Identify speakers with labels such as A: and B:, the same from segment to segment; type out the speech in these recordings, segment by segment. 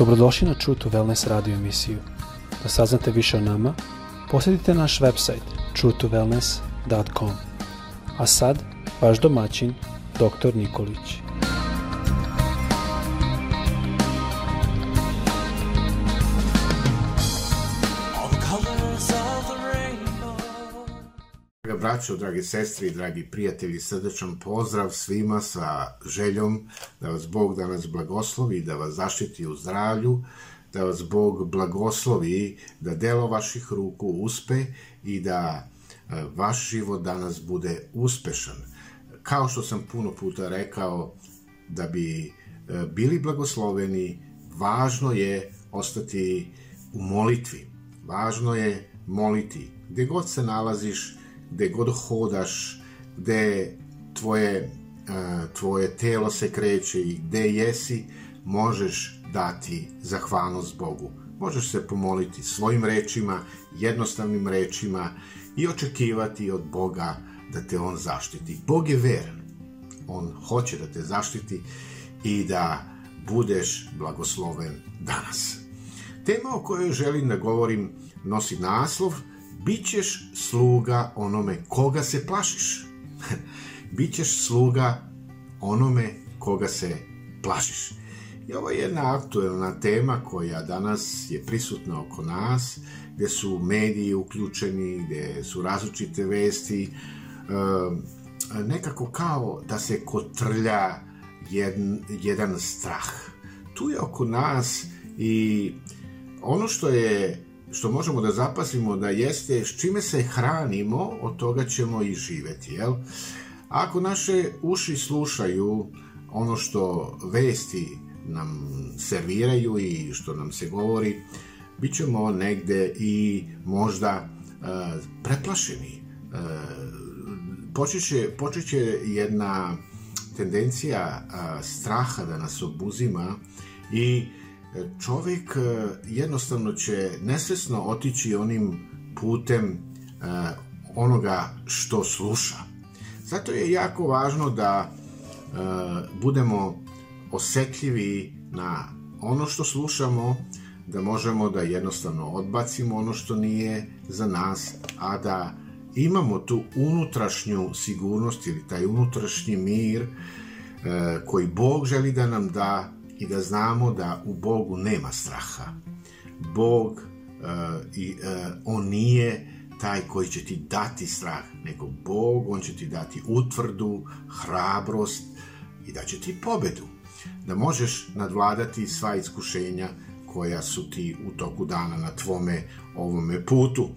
A: Dobrodošli na True to Wellness radio emisiju. Da saznate više o nama, posjetite naš website truetowellness.com. A sad, vaš domaćin, dr. Nikolić.
B: braćo, dragi sestri i dragi prijatelji, srdečan pozdrav svima sa željom da vas Bog danas blagoslovi, da vas zaštiti u zdravlju, da vas Bog blagoslovi, da delo vaših ruku uspe i da e, vaš život danas bude uspešan. Kao što sam puno puta rekao, da bi e, bili blagosloveni, važno je ostati u molitvi. Važno je moliti. Gde god se nalaziš, gde god hodaš, gde tvoje, tvoje telo se kreće i gde jesi, možeš dati zahvalnost Bogu. Možeš se pomoliti svojim rečima, jednostavnim rečima i očekivati od Boga da te On zaštiti. Bog je veran. On hoće da te zaštiti i da budeš blagosloven danas. Tema o kojoj želim da govorim nosi naslov – Bićeš sluga onome koga se plašiš. Bićeš sluga onome koga se plašiš. I ovo je jedna aktuelna tema koja danas je prisutna oko nas, gde su mediji uključeni, gde su različite vesti, ehm, nekako kao da se kotrlja jedan, jedan strah. Tu je oko nas i ono što je što možemo da zapasimo da jeste s čime se hranimo, od toga ćemo i živeti, jel? Ako naše uši slušaju ono što vesti nam serviraju i što nam se govori, bit ćemo negde i možda e, preplašeni. E, počeće, počeće jedna tendencija a, e, straha da nas obuzima i e, E, čovjek e, jednostavno će nesvesno otići onim putem e, onoga što sluša. Zato je jako važno da budemo osetljivi na ono što slušamo, da možemo da jednostavno odbacimo ono što nije za nas, a da imamo tu unutrašnju sigurnost ili taj unutrašnji mir koji Bog želi da nam da i da znamo da u Bogu nema straha. Bog e, i e, on nije taj koji će ti dati strah, nego Bog, on će ti dati utvrdu, hrabrost i da će ti pobedu. Da možeš nadvladati sva iskušenja koja su ti u toku dana na tvome ovome putu.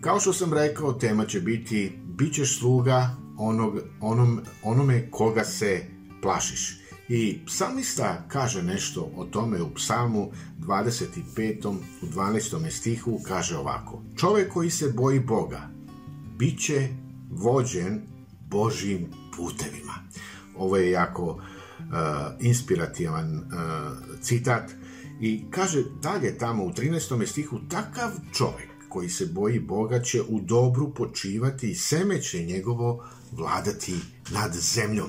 B: Kao što sam rekao, tema će biti Bićeš sluga onog, onom, onome koga se plašiš. I psalmista kaže nešto o tome u psalmu 25. u 12. stihu kaže ovako Čovek koji se boji Boga bit će vođen Božim putevima. Ovo je jako uh, inspirativan uh, citat i kaže dalje tamo u 13. stihu takav čovek koji se boji Boga će u dobru počivati i seme će njegovo vladati nad zemljom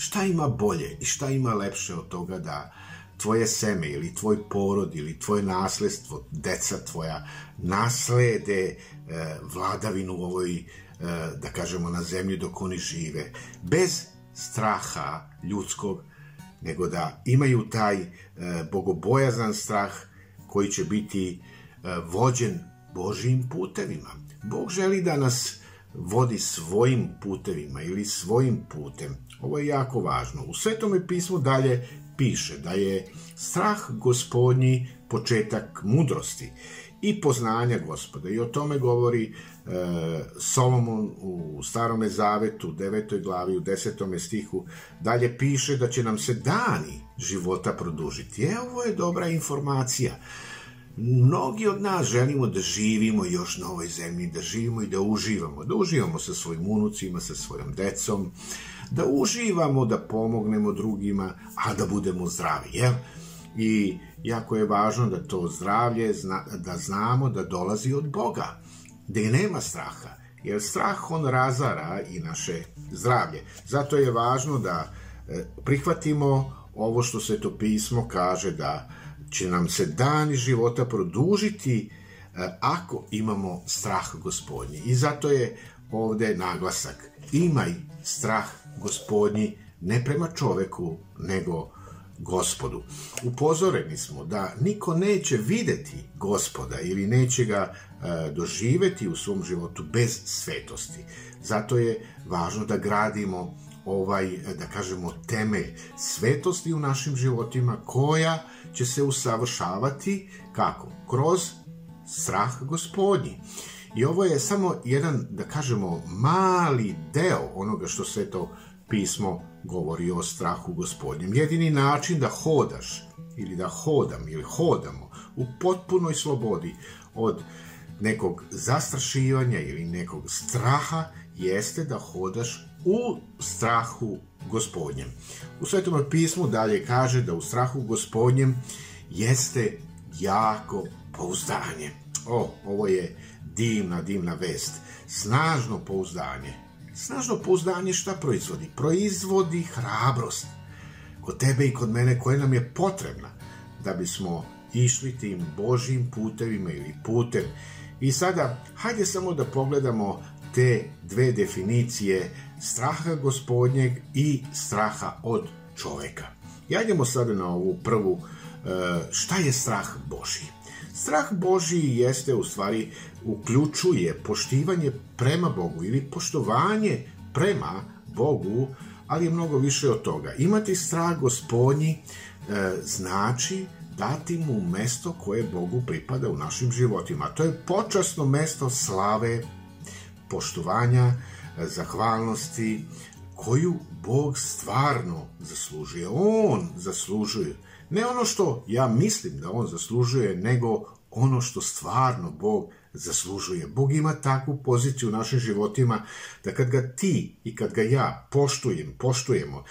B: šta ima bolje i šta ima lepše od toga da tvoje seme ili tvoj porod ili tvoje nasledstvo, deca tvoja, naslede e, vladavinu u ovoj, e, da kažemo, na zemlji dok oni žive. Bez straha ljudskog, nego da imaju taj e, bogobojazan strah koji će biti e, vođen Božijim putevima. Bog želi da nas vodi svojim putevima ili svojim putem. Ovo je jako važno. U Svetome pismu dalje piše da je strah gospodnji početak mudrosti i poznanja gospoda. I o tome govori e, Solomon u Starome zavetu, u 9. glavi, u 10. stihu. Dalje piše da će nam se dani života produžiti. E, ovo je dobra informacija. E, mnogi od nas želimo da živimo još na ovoj zemlji, da živimo i da uživamo, da uživamo sa svojim unucima, sa svojom decom, da uživamo, da pomognemo drugima, a da budemo zdravi, jel? I jako je važno da to zdravlje, da znamo da dolazi od Boga, da nema straha, jer strah on razara i naše zdravlje. Zato je važno da eh, prihvatimo ovo što se to pismo kaže da će nam se dani života produžiti e, ako imamo strah gospodnji. I zato je ovde naglasak. Imaj strah gospodnji ne prema čoveku, nego gospodu. Upozoreni smo da niko neće videti gospoda ili neće ga e, doživeti u svom životu bez svetosti. Zato je važno da gradimo ovaj, da kažemo, temelj svetosti u našim životima koja će se usavršavati kako? Kroz strah gospodnji. I ovo je samo jedan, da kažemo, mali deo onoga što sveto pismo govori o strahu gospodnjem. Jedini način da hodaš ili da hodam ili hodamo u potpunoj slobodi od nekog zastrašivanja ili nekog straha jeste da hodaš u strahu gospodnjem. U Svetom pismu dalje kaže da u strahu gospodnjem jeste jako pouzdanje. O, ovo je divna, divna vest. Snažno pouzdanje. Snažno pouzdanje šta proizvodi? Proizvodi hrabrost. Kod tebe i kod mene koja nam je potrebna da bismo išli tim Božim putevima ili putem. I sada, hajde samo da pogledamo te dve definicije straha gospodnjeg i straha od čoveka. Jajdemo sada na ovu prvu, e, šta je strah Božji? Strah Božji jeste u stvari uključuje poštivanje prema Bogu ili poštovanje prema Bogu, ali je mnogo više od toga. Imati strah gospodnji e, znači dati mu mesto koje Bogu pripada u našim životima. To je počasno mesto slave poštovanja, zahvalnosti, koju Bog stvarno zaslužuje. On zaslužuje. Ne ono što ja mislim da on zaslužuje, nego ono što stvarno Bog zaslužuje. Bog ima takvu poziciju u našim životima da kad ga ti i kad ga ja poštujem, poštujemo,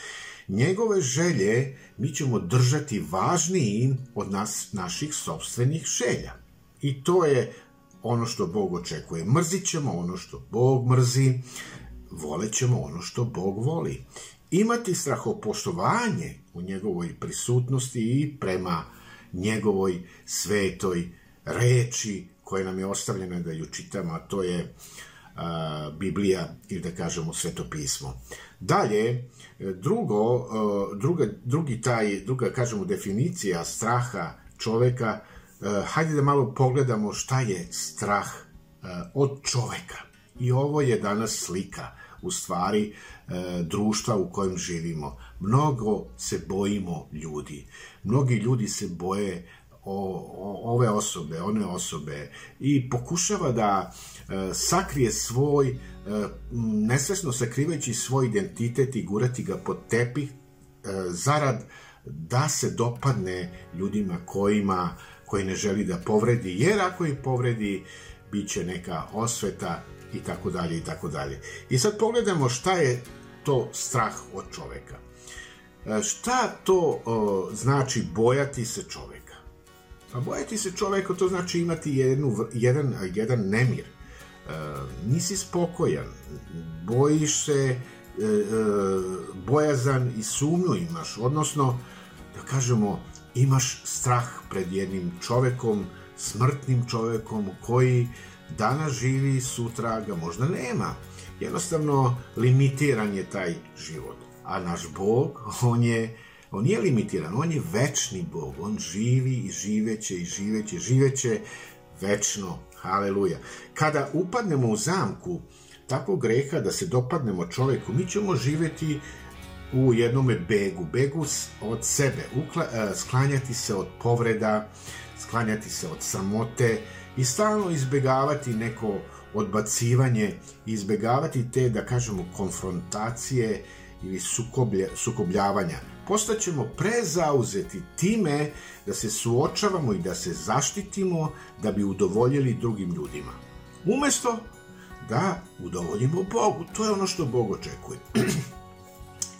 B: njegove želje mi ćemo držati važnijim od nas, naših sobstvenih želja. I to je ono što Bog očekuje. Mrzit ćemo ono što Bog mrzi, volećemo ono što Bog voli. Imati strahopoštovanje u njegovoj prisutnosti i prema njegovoj svetoj reči koja nam je ostavljena da ju čitamo, a to je a, Biblija ili da kažemo svetopismo. Dalje, drugo, a, druga, drugi taj, druga, kažemo, definicija straha čoveka E, hajde da malo pogledamo šta je strah e, od čoveka. I ovo je danas slika u stvari e, društva u kojem živimo. Mnogo se bojimo ljudi. Mnogi ljudi se boje o, o, ove osobe, one osobe i pokušava da e, sakrije svoj, e, nesvesno sakrivajući svoj identitet i gurati ga pod tepih e, zarad da se dopadne ljudima kojima e, koji ne želi da povredi, jer ako ih povredi, bit će neka osveta i tako dalje i tako dalje. I sad pogledamo šta je to strah od čoveka. E, šta to o, znači bojati se čoveka? Pa bojati se čoveka to znači imati jednu, jedan, jedan nemir. E, nisi spokojan, bojiš se, e, e bojazan i sumnju imaš, odnosno, da kažemo, imaš strah pred jednim čovekom, smrtnim čovekom koji danas živi, sutra ga možda nema. Jednostavno, limitiran je taj život. A naš Bog, on je On nije limitiran, on je večni Bog. On živi i živeće i živeće, živeće večno. Haleluja. Kada upadnemo u zamku takvog greha da se dopadnemo čoveku, mi ćemo živeti u jednome begu. Begu od sebe, ukla, e, sklanjati se od povreda, sklanjati se od samote i stalno izbegavati neko odbacivanje, izbegavati te, da kažemo, konfrontacije ili sukoblje, sukobljavanja. Postaćemo prezauzeti time da se suočavamo i da se zaštitimo da bi udovoljili drugim ljudima. Umesto da udovoljimo Bogu. To je ono što Bog očekuje.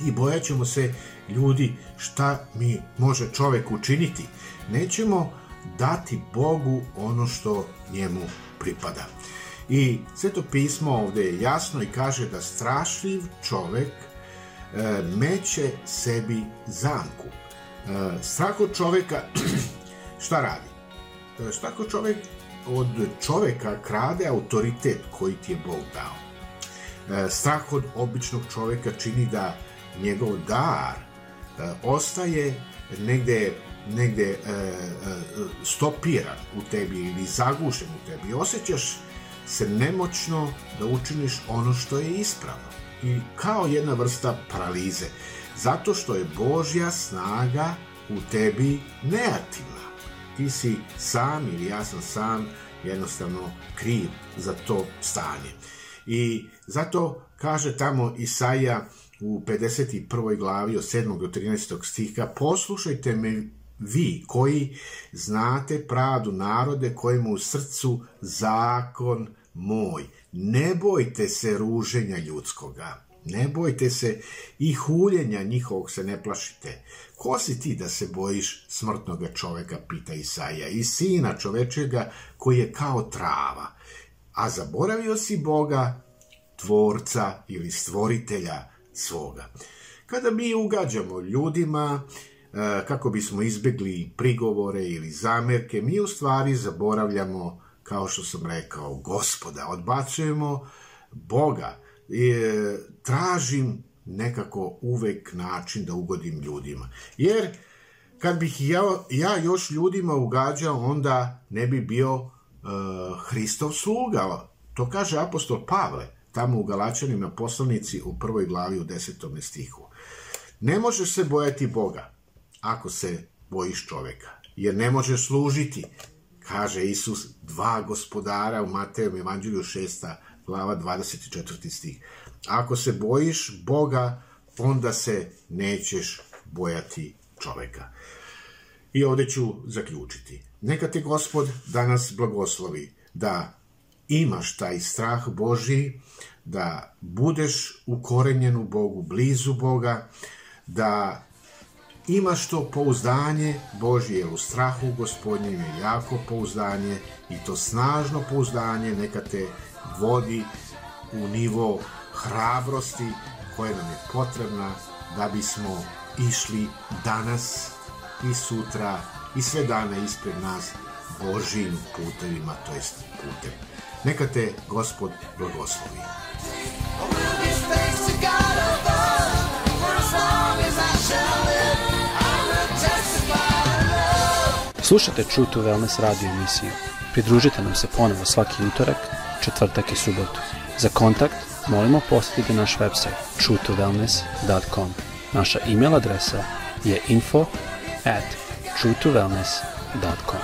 B: i bojaćemo se ljudi šta mi može čovek učiniti. Nećemo dati Bogu ono što njemu pripada. I sveto pismo ovde je jasno i kaže da strašljiv čovek e, meće sebi zamku. E, strah čoveka šta radi? E, strah od čovek od čoveka krade autoritet koji ti je Bog dao. E, strah od običnog čoveka čini da njegov dar e, ostaje negde negde e, e, stopiran u tebi ili zagušen u tebi. Osećaš se nemoćno da učiniš ono što je ispravno i kao jedna vrsta paralize zato što je Božja snaga u tebi neaktivna ti si sam ili ja sam sam jednostavno kriv za to stanje i zato kaže tamo Isaija u 51. glavi od 7. do 13. stiha Poslušajte me vi koji znate pravdu narode kojemu u srcu zakon moj. Ne bojte se ruženja ljudskoga. Ne bojte se i huljenja njihovog se ne plašite. Ko si ti da se bojiš smrtnoga čoveka, pita Isaja i sina čovečega koji je kao trava. A zaboravio si Boga, tvorca ili stvoritelja svoga. Kada mi ugađamo ljudima, e, kako bismo izbegli prigovore ili zamerke, mi u stvari zaboravljamo, kao što sam rekao, gospoda, odbacujemo Boga, e, tražim nekako uvek način da ugodim ljudima. Jer kad bih ja, ja još ljudima ugađao, onda ne bi bio e, Hristov sluga. To kaže apostol Pavle tamo u Galačanima poslanici u prvoj glavi u desetome stihu. Ne možeš se bojati Boga ako se bojiš čoveka, jer ne možeš služiti, kaže Isus, dva gospodara u Matejem evanđelju 6. glava 24. stih. Ako se bojiš Boga, onda se nećeš bojati čoveka. I ovde ću zaključiti. Neka te gospod danas blagoslovi da imaš taj strah Boži, da budeš ukorenjen u Bogu, blizu Boga, da imaš to pouzdanje Božije u strahu gospodnjem je jako pouzdanje i to snažno pouzdanje neka te vodi u nivo hrabrosti koja nam je potrebna da bismo išli danas i sutra i sve dane ispred nas Božim putevima, to jest putem Neka te gospod
A: blagoslovi. Slušate True to Wellness radio emisiju. Pridružite nam se ponovo svaki utorak, četvrtak i subotu. Za kontakt molimo posjetite naš website truetowellness.com. Naša e-mail adresa je info at truetowellness.com.